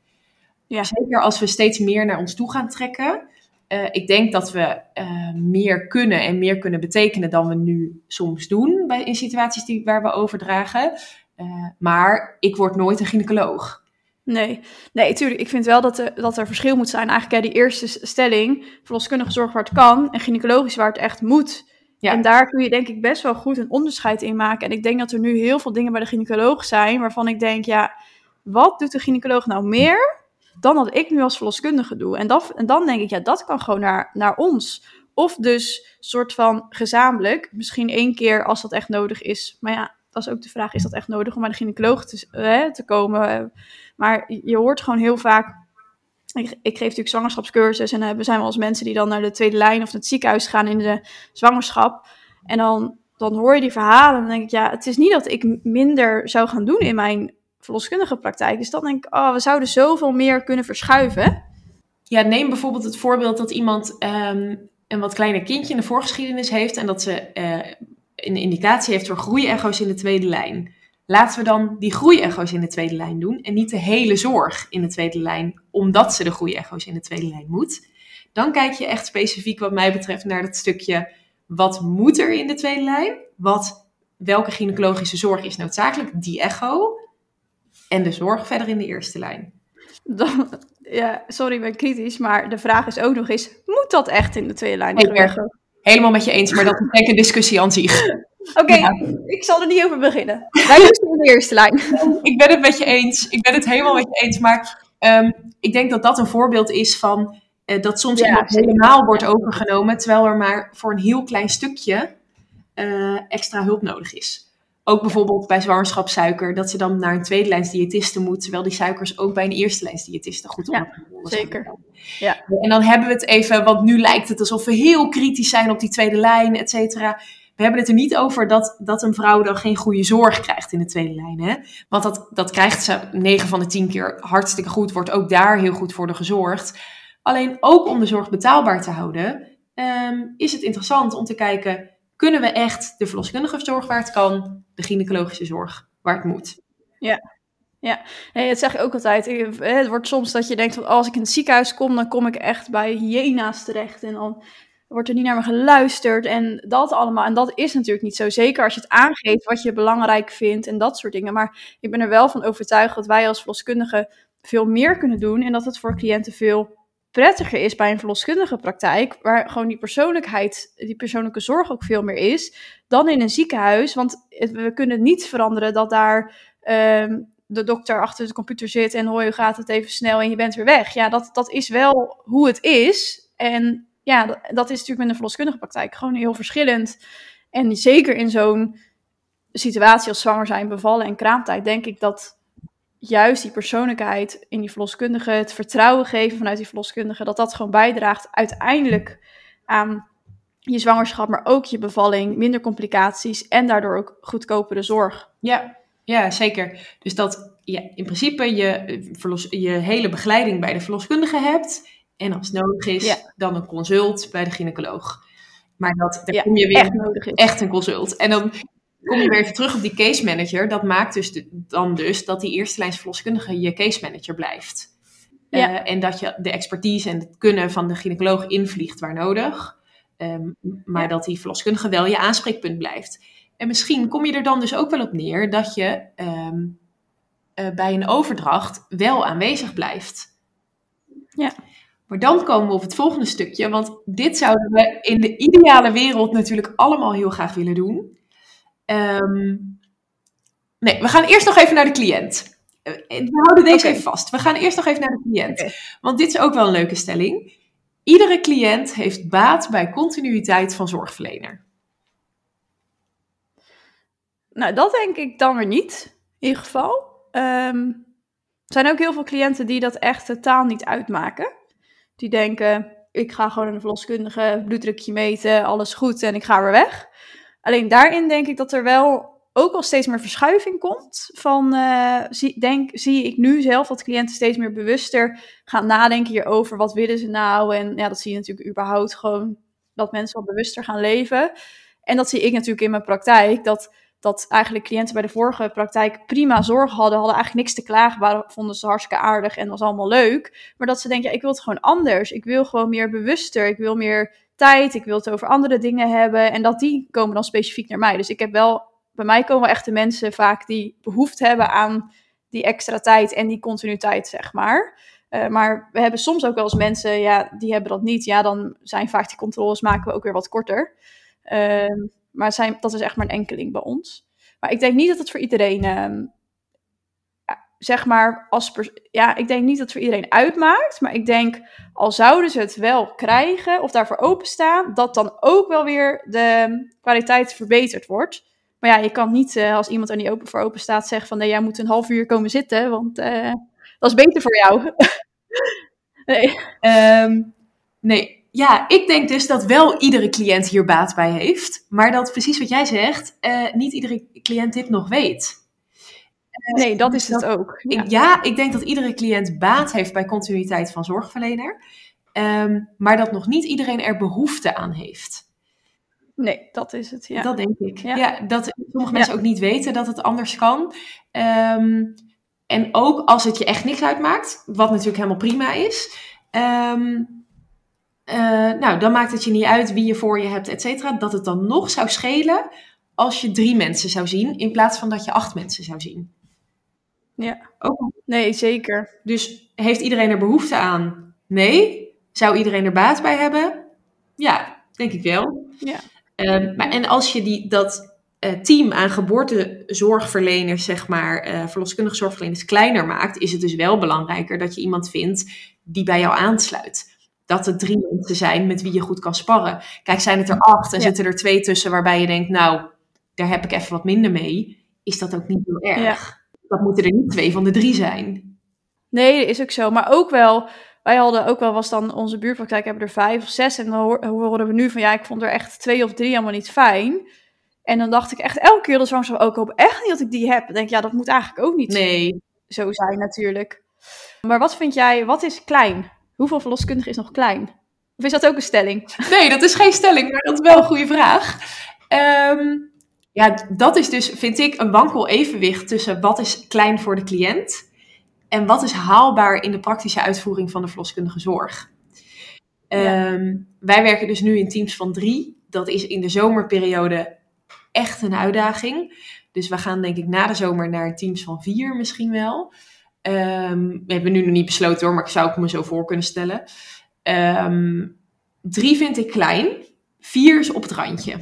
Ja. Zeker als we steeds meer naar ons toe gaan trekken. Eh, ik denk dat we eh, meer kunnen en meer kunnen betekenen dan we nu soms doen bij, in situaties die, waar we overdragen. Eh, maar ik word nooit een gynaecoloog. Nee, nee, tuurlijk. Ik vind wel dat er, dat er verschil moet zijn. Eigenlijk hè, die eerste stelling, verloskundige zorg waar het kan en gynaecologisch waar het echt moet. En daar kun je denk ik best wel goed een onderscheid in maken. En ik denk dat er nu heel veel dingen bij de gynaecoloog zijn waarvan ik denk, ja, wat doet de gynaecoloog nou meer dan dat ik nu als verloskundige doe? En, dat, en dan denk ik, ja, dat kan gewoon naar, naar ons. Of dus soort van gezamenlijk, misschien één keer als dat echt nodig is. Maar ja, dat is ook de vraag, is dat echt nodig om bij de gynaecoloog te, eh, te komen? Maar je hoort gewoon heel vaak. Ik, ik geef natuurlijk zwangerschapscursus en hebben- zijn we als mensen die dan naar de tweede lijn of het ziekenhuis gaan in de zwangerschap. En dan, dan hoor je die verhalen en dan denk ik, ja, het is niet dat ik minder zou gaan doen in mijn verloskundige praktijk. Dus dan denk ik, oh, we zouden zoveel meer kunnen verschuiven. Ja, neem bijvoorbeeld het voorbeeld dat iemand ehm, een wat kleiner kindje in de voorgeschiedenis heeft en dat ze eh, een indicatie heeft voor groeiecho's in de tweede lijn. Laten we dan die groeiecho's in de tweede lijn doen en niet de hele zorg in de tweede lijn, omdat ze de groeiecho's in de tweede lijn moet. Dan kijk je echt specifiek wat mij betreft naar dat stukje wat moet er in de tweede lijn? Wat, welke gynaecologische zorg is noodzakelijk? Die echo. En de zorg verder in de eerste lijn. Dan, ja, sorry, ik ben kritisch, maar de vraag is ook nog eens, moet dat echt in de tweede lijn? Helemaal met je eens, maar dat is een (laughs) discussie aan zich. Oké, ik zal er niet over beginnen. Wij doen in de eerste lijn. (laughs) ik ben het met je eens. Ik ben het helemaal met je eens. Maar ehm, ik denk dat dat een voorbeeld is van uh, dat soms ja, iemand helemaal wordt overgenomen, terwijl er maar voor een heel klein stukje uh, extra hulp nodig is. Ook bijvoorbeeld bij zwangerschapssuiker, dat ze dan naar een tweede lijns diëtiste moet, terwijl die suikers ook bij een eerste lijns diëtiste goed onder ja, Zeker. Ja. En dan hebben we het even, want nu lijkt het alsof we heel kritisch zijn op die tweede lijn, et cetera. We hebben het er niet over dat, dat een vrouw dan geen goede zorg krijgt in de tweede lijn. Hè? Want dat, dat krijgt ze 9 van de 10 keer hartstikke goed, wordt ook daar heel goed voor gezorgd. Alleen ook om de zorg betaalbaar te houden, um, is het interessant om te kijken, kunnen we echt de verloskundige zorg waar het kan, de gynaecologische zorg waar het moet? Ja, ja, nee, dat zeg ik ook altijd. Het wordt soms dat je denkt als ik in het ziekenhuis kom, dan kom ik echt bij hyena's terecht. En dan wordt er niet naar me geluisterd en dat allemaal. En dat is natuurlijk niet zo. Zeker als je het aangeeft wat je belangrijk vindt en dat soort dingen. Maar ik ben er wel van overtuigd dat wij als verloskundigen veel meer kunnen doen. En dat het voor cliënten veel prettiger is bij een verloskundige praktijk, waar gewoon die persoonlijkheid, die persoonlijke zorg ook veel meer is, dan in een ziekenhuis. Want we kunnen niet veranderen dat daar ehm, de dokter achter de computer zit en hoi, gaat het even snel en je bent weer weg. Ja, dat, dat is wel hoe het is. En ja, dat, is natuurlijk met een verloskundige praktijk gewoon heel verschillend. En zeker in zo'n situatie als zwanger zijn, bevallen en kraamtijd, denk ik dat juist die persoonlijkheid in die verloskundige, het vertrouwen geven vanuit die verloskundige, dat dat gewoon bijdraagt uiteindelijk aan je zwangerschap, maar ook je bevalling, minder complicaties en daardoor ook goedkopere zorg. Ja, ja zeker. Dus dat je in principe je, verlos, je hele begeleiding bij de verloskundige hebt en als nodig is, dan een consult bij de gynaecoloog. Maar dat, daar kom je weer echt, nodig is. echt een consult. En dan kom je weer even terug op die case manager. Dat maakt dus dan dus dat die eerste lijns verloskundige je case manager blijft. Ja. Uh, en dat je de expertise en het kunnen van de gynaecoloog invliegt waar nodig. Um, maar dat die verloskundige wel je aanspreekpunt blijft. En misschien kom je er dan dus ook wel op neer dat je um, uh, bij een overdracht wel aanwezig blijft. Ja. Maar dan komen we op het volgende stukje, want dit zouden we in de ideale wereld natuurlijk allemaal heel graag willen doen. Um, nee, we gaan eerst nog even naar de cliënt. Eh, we houden deze even vast. We gaan eerst nog even naar de cliënt. Want dit is ook wel een leuke stelling. Iedere cliënt heeft baat bij continuïteit van zorgverlener. Nou, dat denk ik dan weer niet, in ieder geval. Um, er zijn ook heel veel cliënten die dat echt totaal niet uitmaken. Die denken, ik ga gewoon een verloskundige, bloeddrukje meten, alles goed en ik ga weer weg. Alleen daarin denk ik dat er wel ook al steeds meer verschuiving komt. Van, uh, zie, denk, zie ik nu zelf dat cliënten steeds meer bewuster gaan nadenken hierover. Wat willen ze nou? En ja, dat zie je natuurlijk überhaupt gewoon dat mensen wat bewuster gaan leven. En dat zie ik natuurlijk in mijn praktijk. Dat, dat eigenlijk cliënten bij de vorige praktijk prima zorg hadden. Hadden eigenlijk niks te klagen. Waren, vonden ze hartstikke aardig en was allemaal leuk. Maar dat ze denken, ja, ik wil het gewoon anders. Ik wil gewoon meer bewuster. Ik wil meer tijd, ik wil het over andere dingen hebben. En dat die komen dan specifiek naar mij. Dus ik heb wel, bij mij komen wel echt de mensen vaak die behoefte hebben aan die extra tijd en die continuïteit, zeg maar. Uh, maar we hebben soms ook wel eens mensen, ja, die hebben dat niet. Ja, dan zijn vaak die controles maken we ook weer wat korter. Uh, maar zijn, dat is echt maar een enkeling bij ons. Maar ik denk niet dat het voor iedereen uh, zeg maar, als ja, ik denk niet dat het voor iedereen uitmaakt. Maar ik denk, al zouden ze het wel krijgen of daarvoor openstaan, dat dan ook wel weer de kwaliteit verbeterd wordt. Maar ja, je kan niet uh, als iemand er niet open voor open staat zeggen van nee, jij moet een half uur komen zitten, want uh, dat is beter voor jou. (laughs) nee. Um, nee, ja, ik denk dus dat wel iedere cliënt hier baat bij heeft. Maar dat precies wat jij zegt, uh, niet iedere cliënt dit nog weet. Nee, dat is het ook. Ja. Ik, ja, ik denk dat iedere cliënt baat heeft bij continuïteit van zorgverlener. Um, maar dat nog niet iedereen er behoefte aan heeft. Nee, dat is het. Ja. Dat denk ik. Ja. Ja, dat sommige mensen ook niet weten dat het anders kan. Ehm, en ook als het je echt niks uitmaakt, wat natuurlijk helemaal prima is. ehm, eh, nou, dan maakt het je niet uit wie je voor je hebt, et cetera. Dat het dan nog zou schelen als je drie mensen zou zien, in plaats van dat je acht mensen zou zien. Ja. Ook Nee, zeker. Dus heeft iedereen er behoefte aan? Nee. Zou iedereen er baat bij hebben? Ja, denk ik wel. Ja. Ehm, maar, en als je die, dat eh, team aan geboortezorgverleners, zeg maar, eh verloskundige zorgverleners, kleiner maakt, is het dus wel belangrijker dat je iemand vindt die bij jou aansluit. Dat er drie mensen zijn met wie je goed kan sparren. Kijk, zijn het er acht en Ja. zitten er twee tussen waarbij je denkt, nou, daar heb ik even wat minder mee, is dat ook niet heel erg. Dat moeten er niet twee van de drie zijn. Nee, dat is ook zo. Maar ook wel, wij hadden ook wel, was dan onze buurtpraktijk, hebben er vijf of zes. En dan horen we nu van, ja, ik vond er echt twee of drie helemaal niet fijn. En dan dacht ik echt elke keer dat zwangerschap ook, ik hoop echt niet dat ik die heb. Dan denk ik, ja, dat moet eigenlijk ook niet Nee, zo zijn natuurlijk. Maar wat vind jij, wat is klein? Hoeveel verloskundige is nog klein? Of is dat ook een stelling? (laughs) Nee, dat is geen stelling, maar dat is wel een goede vraag. Ehm, ja, dat is dus, vind ik, een wankel evenwicht tussen wat is klein voor de cliënt en wat is haalbaar in de praktische uitvoering van de verloskundige zorg. Ehm, Wij werken dus nu in teams van drie. Dat is in de zomerperiode echt een uitdaging. Dus we gaan denk ik na de zomer naar teams van vier misschien wel. Ehm, we hebben nu nog niet besloten hoor, maar ik zou het me zo voor kunnen stellen. Ehm, drie vind ik klein. Vier is op het randje.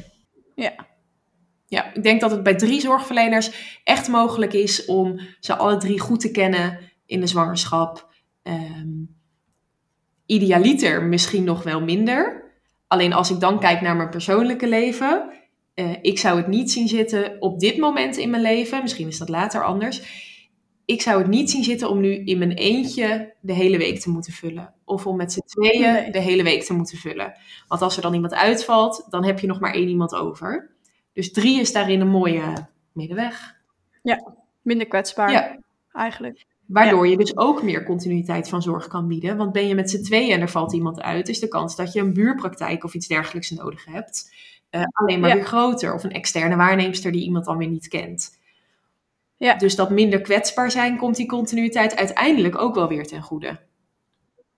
Ja. Ja, ik denk dat het bij drie zorgverleners echt mogelijk is om ze alle drie goed te kennen in de zwangerschap. Ehm, idealiter misschien nog wel minder. Alleen als ik dan kijk naar mijn persoonlijke leven, eh, ik zou het niet zien zitten op dit moment in mijn leven. Misschien is dat later anders. Ik zou het niet zien zitten om nu in mijn eentje de hele week te moeten vullen. Of om met z'n tweeën Nee. de hele week te moeten vullen. Want als er dan iemand uitvalt, dan heb je nog maar één iemand over. Dus drie is daarin een mooie middenweg. Minder kwetsbaar, Ja. eigenlijk. Waardoor je dus ook meer continuïteit van zorg kan bieden. Want ben je met z'n tweeën en er valt iemand uit, is de kans dat je een buurpraktijk of iets dergelijks nodig hebt. eh, alleen maar Ja. weer groter. Of een externe waarneemster die iemand dan weer niet kent. Ja. Dus dat minder kwetsbaar zijn, komt die continuïteit uiteindelijk ook wel weer ten goede.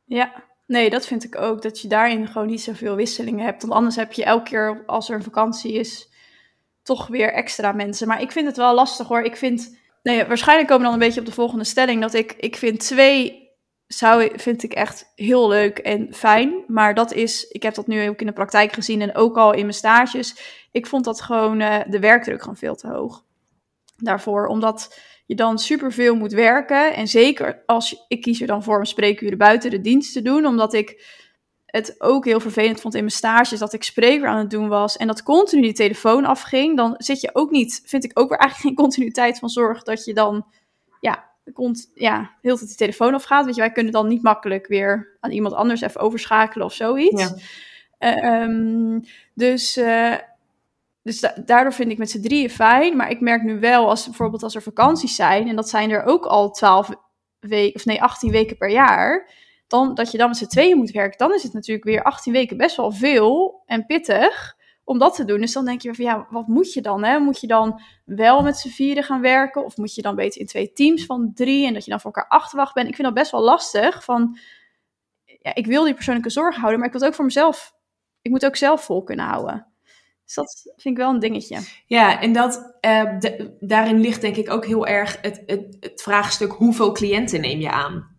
Ja, nee, dat vind ik ook. Dat je daarin gewoon niet zoveel wisselingen hebt. Want anders heb je elke keer als er een vakantie is, toch weer extra mensen. Maar ik vind het wel lastig hoor. Ik vind, nee, waarschijnlijk komen we dan een beetje op de volgende stelling. Dat ik, ik vind twee, zou, vind ik echt heel leuk en fijn. Maar dat is, ik heb dat nu ook in de praktijk gezien en ook al in mijn stages. Ik vond dat gewoon, eh, de werkdruk gewoon veel te hoog. Daarvoor, omdat je dan superveel moet werken. En zeker als je, ik kies er dan voor om spreekuren buiten de dienst te doen, omdat ik het ook heel vervelend vond in mijn stages dat ik spreekuur aan het doen was en dat continu die telefoon afging. Dan zit je ook niet, vind ik ook weer (laughs) eigenlijk geen continuïteit van zorg dat je dan, ja, komt, ja, heel tijd die telefoon afgaat. Weet je, wij kunnen dan niet makkelijk weer aan iemand anders even overschakelen of zoiets. Ja. Eh, ehm, dus eh, dus da- daardoor vind ik met z'n drieën fijn. Maar ik merk nu wel, als bijvoorbeeld als er vakanties zijn, en dat zijn er ook al 12 weken, of nee, 18 weken per jaar, dan dat je dan met z'n tweeën moet werken, dan is het natuurlijk weer 18 weken best wel veel en pittig om dat te doen. Dus dan denk je van ja, wat moet je dan? Hè? Moet je dan wel met z'n vieren gaan werken? Of moet je dan beter in twee teams van drie en dat je dan voor elkaar achterwacht bent? Ik vind dat best wel lastig. Van ja, ik wil die persoonlijke zorg houden, maar ik wil het ook voor mezelf. Ik moet ook zelf vol kunnen houden. Dus dat vind ik wel een dingetje. Ja, en dat, eh, de- daarin ligt denk ik ook heel erg het, het, het vraagstuk hoeveel cliënten neem je aan?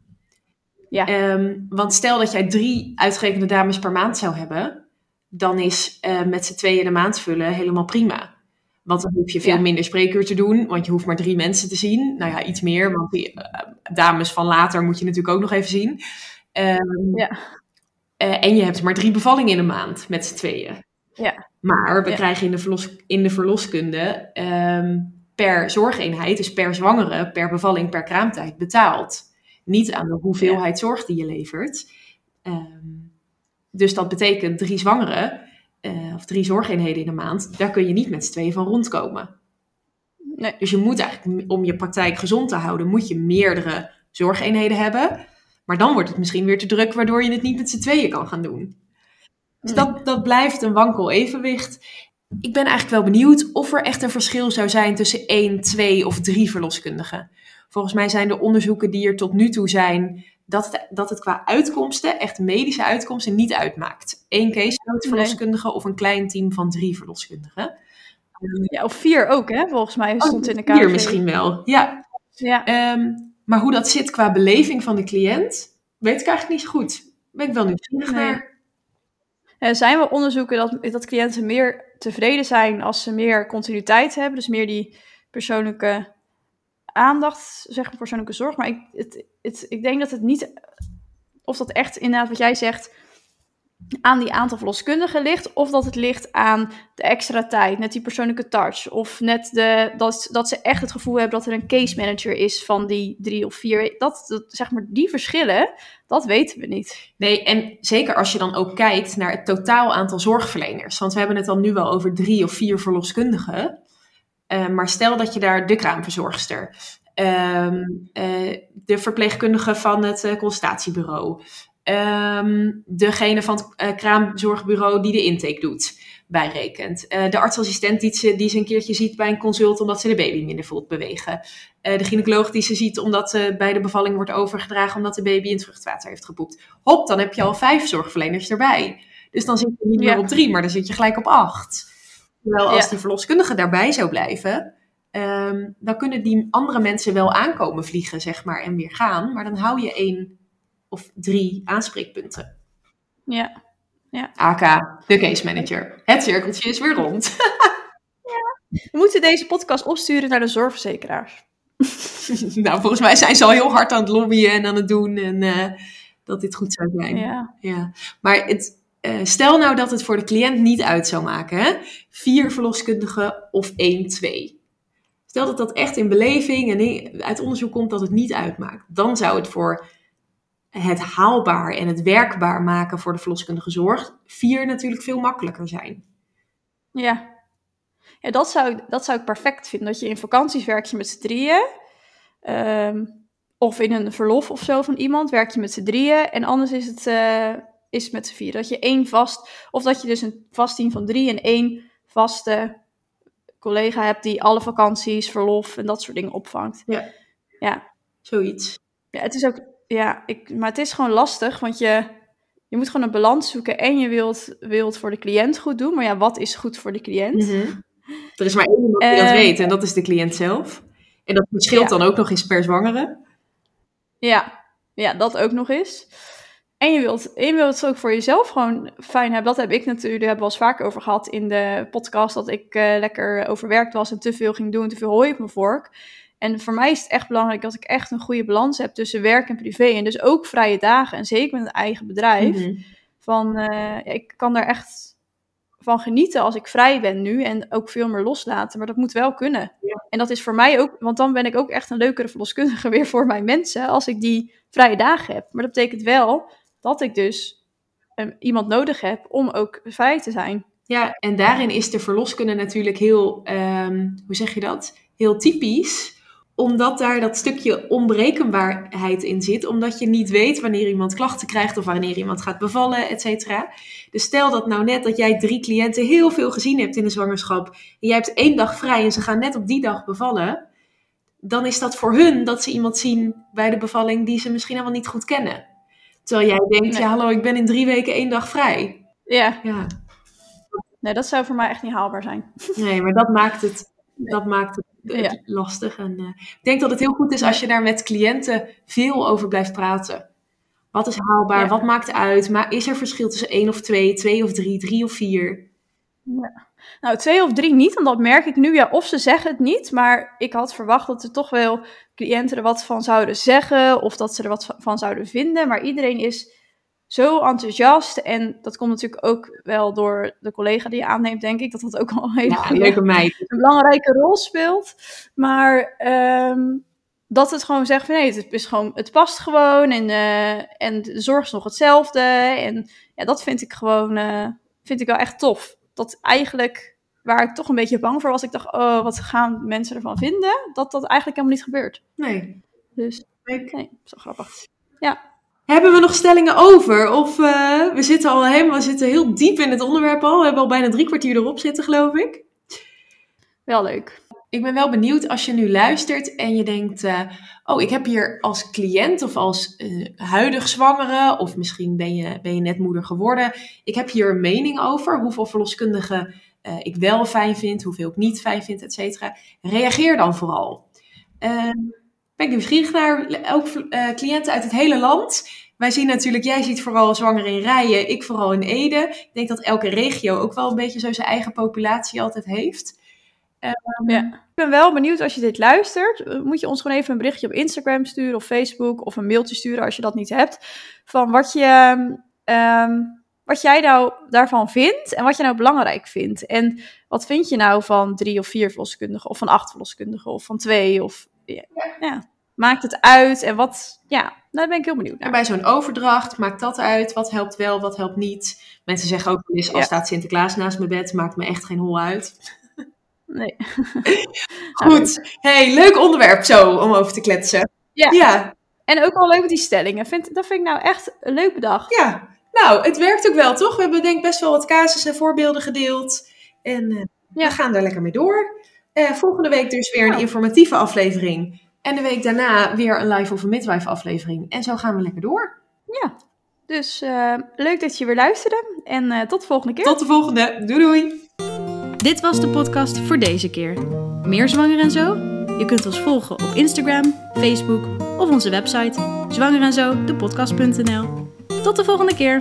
Ja. Ehm, want stel dat jij drie uitgerekende dames per maand zou hebben, dan is eh, met z'n tweeën de maand vullen helemaal prima. Want dan hoef je veel Ja. minder spreekuur te doen, want je hoeft maar drie mensen te zien. Nou ja, iets meer, want die eh, dames van later moet je natuurlijk ook nog even zien. Ehm, Ja. en je hebt maar drie bevallingen in een maand met z'n tweeën. Ja. Maar we Ja. krijgen in de, verlos, in de verloskunde ehm, per zorgeenheid, dus per zwangere, per bevalling, per kraamtijd betaald. Niet aan de hoeveelheid zorg die je levert. Ehm, dus dat betekent drie zwangeren eh, of drie zorgeenheden in een maand, daar kun je niet met z'n tweeën van rondkomen. Nee. Dus je moet eigenlijk, om je praktijk gezond te houden, moet je meerdere zorgeenheden hebben. Maar dan wordt het misschien weer te druk, waardoor je het niet met z'n tweeën kan gaan doen. Dus dat, dat blijft een wankel evenwicht. ik ben eigenlijk wel benieuwd of er echt een verschil zou zijn tussen één, twee of drie verloskundigen. Volgens mij zijn de onderzoeken die er tot nu toe zijn, dat het, dat het qua uitkomsten, echt medische uitkomsten, niet uitmaakt. Eén caseload verloskundige of een klein team van drie verloskundigen. Ja, of vier ook, hè? Volgens mij stond Oh, in de kamer. Vier misschien wel, ja. Ja. Ehm, maar hoe dat zit qua beleving van de cliënt, weet ik eigenlijk niet goed. Ben ik wel nieuwsgierig Nee. naar. Er zijn wel onderzoeken dat, dat cliënten meer tevreden zijn als ze meer continuïteit hebben. Dus meer die persoonlijke aandacht, zeg maar persoonlijke zorg. Maar ik, het, het, ik denk dat het niet, of dat echt inderdaad wat jij zegt, aan die aantal verloskundigen ligt. Of dat het ligt aan de extra tijd, net die persoonlijke touch. Of net de, dat, dat ze echt het gevoel hebben dat er een case manager is van die drie of vier. Dat, dat, zeg maar, die verschillen, dat weten we niet. Nee, en zeker als je dan ook kijkt naar het totaal aantal zorgverleners. Want we hebben het dan nu wel over drie of vier verloskundigen. Eh, maar stel dat je daar de kraamverzorgster, ehm, eh, de verpleegkundige van het eh, consultatiebureau, ehm, degene van het eh, kraamzorgbureau die de intake doet, bijrekent. Eh, de artsassistent die ze, die ze een keertje ziet bij een consult omdat ze de baby minder voelt bewegen. Eh, de gynaecoloog die ze ziet omdat ze bij de bevalling wordt overgedragen omdat de baby in het vruchtwater heeft geboekt. Hop, dan heb je al vijf zorgverleners erbij. Dus dan zit je niet Ja. meer op drie, maar dan zit je gelijk op acht. Terwijl als Ja. die verloskundige daarbij zou blijven, ehm, dan kunnen die andere mensen wel aankomen vliegen, zeg maar, en weer gaan. Maar dan hou je één of drie aanspreekpunten. Ja. AK, de case manager. Het cirkeltje is weer rond. (laughs) We moeten deze podcast opsturen naar de zorgverzekeraars. (laughs) nou, volgens mij zijn ze al heel hard aan het lobbyen en aan het doen en eh, dat dit goed zou zijn. Ja. Ja, maar het, eh, stel nou dat het voor de cliënt niet uit zou maken. Hè? Vier verloskundigen of één, twee. Stel dat dat echt in beleving en in- uit onderzoek komt dat het niet uitmaakt. Dan zou het voor het haalbaar en het werkbaar maken voor de verloskundige zorg vier natuurlijk veel makkelijker zijn. Ja. Ja, dat zou, ik- dat zou ik perfect vinden. Dat je in vakanties werk je met z'n drieën. Ehm, of in een verlof of zo van iemand werk je met z'n drieën. En anders is het, eh, is het met z'n vier. Dat je één vast... Of dat je dus een vast team van drie en één vaste collega hebt... die alle vakanties, verlof en dat soort dingen opvangt. Ja. Ja. Zoiets. Ja, het is ook... Ja, ik, maar het is gewoon lastig, want je... Je moet gewoon een balans zoeken en je wilt, wilt voor de cliënt goed doen. Maar ja, wat is goed voor de cliënt? Mhm. Er is maar één iemand die dat Eh, weet en dat is de cliënt zelf. En dat verschilt Ja. dan ook nog eens per zwangere. Ja, ja, dat ook nog eens. En je wilt, en je wilt het ook voor jezelf gewoon fijn hebben. Dat heb ik natuurlijk, daar hebben we al eens vaker over gehad in de podcast. Dat ik eh, lekker overwerkt was en te veel ging doen, te veel hooi op mijn vork. En voor mij is het echt belangrijk dat ik echt een goede balans heb tussen werk en privé. En dus ook vrije dagen. En zeker met een eigen bedrijf. Mhm. Van, eh, ik kan daar echt van genieten als ik vrij ben nu. En ook veel meer loslaten. Maar dat moet wel kunnen. Ja. En dat is voor mij ook, want dan ben ik ook echt een leukere verloskundige weer voor mijn mensen. Als ik die vrije dagen heb. Maar dat betekent wel dat ik dus eh, iemand nodig heb om ook vrij te zijn. Ja, en daarin is de verloskunde natuurlijk heel, ehm, hoe zeg je dat? Heel typisch. Omdat daar dat stukje onberekenbaarheid in zit. Omdat je niet weet wanneer iemand klachten krijgt of wanneer iemand gaat bevallen, et cetera. Dus stel dat nou net dat jij drie cliënten heel veel gezien hebt in de zwangerschap. En jij hebt één dag vrij en ze gaan net op die dag bevallen. Dan is dat voor hun dat ze iemand zien bij de bevalling die ze misschien helemaal niet goed kennen. Terwijl jij denkt, Nee. ja hallo, ik ben in drie weken één dag vrij. Ja, Ja. nee, dat zou voor mij echt niet haalbaar zijn. Nee, maar dat maakt het, dat maakt het Ja. lastig. En, eh, ik denk dat het heel goed is als je daar met cliënten veel over blijft praten. Wat is haalbaar? Ja. Wat maakt uit? Maar is er verschil tussen één of twee, twee of drie, drie of vier? Nou, twee of drie niet, want dat merk ik nu. Ja, of ze zeggen het niet, maar ik had verwacht dat er toch wel cliënten er wat van zouden zeggen. Of dat ze er wat van zouden vinden. Maar iedereen is zo enthousiast. En dat komt natuurlijk ook wel door de collega die je aanneemt, denk ik. Dat dat ook al een hele Ja, goede- leuke (laughs) meid. een belangrijke rol speelt. Maar ehm, dat het gewoon zegt van nee, het, is gewoon, het past gewoon en, eh, en de zorg is nog hetzelfde. En ja, dat vind ik gewoon eh, vind ik wel echt tof. Dat eigenlijk, waar ik toch een beetje bang voor was, ik dacht, oh, wat gaan mensen ervan vinden? Dat dat eigenlijk helemaal niet gebeurt. Nee. Dus nee, zo grappig. Ja, Hebben we nog stellingen over? Of uh, we zitten al helemaal, we zitten heel diep in het onderwerp al. We hebben al bijna drie kwartier erop zitten, geloof ik. Wel leuk. Ik ben wel benieuwd als je nu luistert en je denkt: uh, Oh, ik heb hier als cliënt of als uh, huidig zwangere, of misschien ben je, ben je net moeder geworden. Ik heb hier een mening over hoeveel verloskundigen uh, ik wel fijn vind, hoeveel ik niet fijn vind, et cetera. Reageer dan vooral. Ehm, ben ik nieuwsgierig naar ook cliënten uit het hele land. Wij zien natuurlijk, jij ziet vooral zwangeren in Rijen, ik vooral in Ede. Ik denk dat elke regio ook wel een beetje zo zijn eigen populatie altijd heeft. Um, ja. Ik ben wel benieuwd als je dit luistert. Moet je ons gewoon even een berichtje op Instagram sturen of Facebook of een mailtje sturen als je dat niet hebt. Van wat, je, um, wat jij nou daarvan vindt en wat je nou belangrijk vindt. En wat vind je nou van drie of vier verloskundigen of van acht verloskundigen of van twee of ja, ja. Maakt het uit en wat, ja, daar ben ik heel benieuwd naar. Bij zo'n overdracht maakt dat uit. Wat helpt wel, wat helpt niet. Mensen zeggen ook wel eens, ja. staat Sinterklaas naast mijn bed, maakt me echt geen hol uit. (laughs) Nee. (laughs) Goed. Hey, leuk onderwerp zo om over te kletsen. Ja. ja. En ook wel leuk met die stellingen. Vind, dat vind ik nou echt een leuk bedacht. Ja. Nou, het werkt ook wel, toch? We hebben denk ik best wel wat casussen en voorbeelden gedeeld. En uh, ja. we gaan daar lekker mee door. Uh, volgende week dus weer een nou. informatieve aflevering. En de week daarna weer een live of een midwife aflevering. En zo gaan we lekker door. Ja. Dus uh, leuk dat je weer luisterde. En tot de volgende keer. Tot de volgende. Doei doei. Dit was de podcast voor deze keer. Meer zwanger en zo? Je kunt ons volgen op Instagram, Facebook of onze website zwangerenzo, Tot de volgende keer!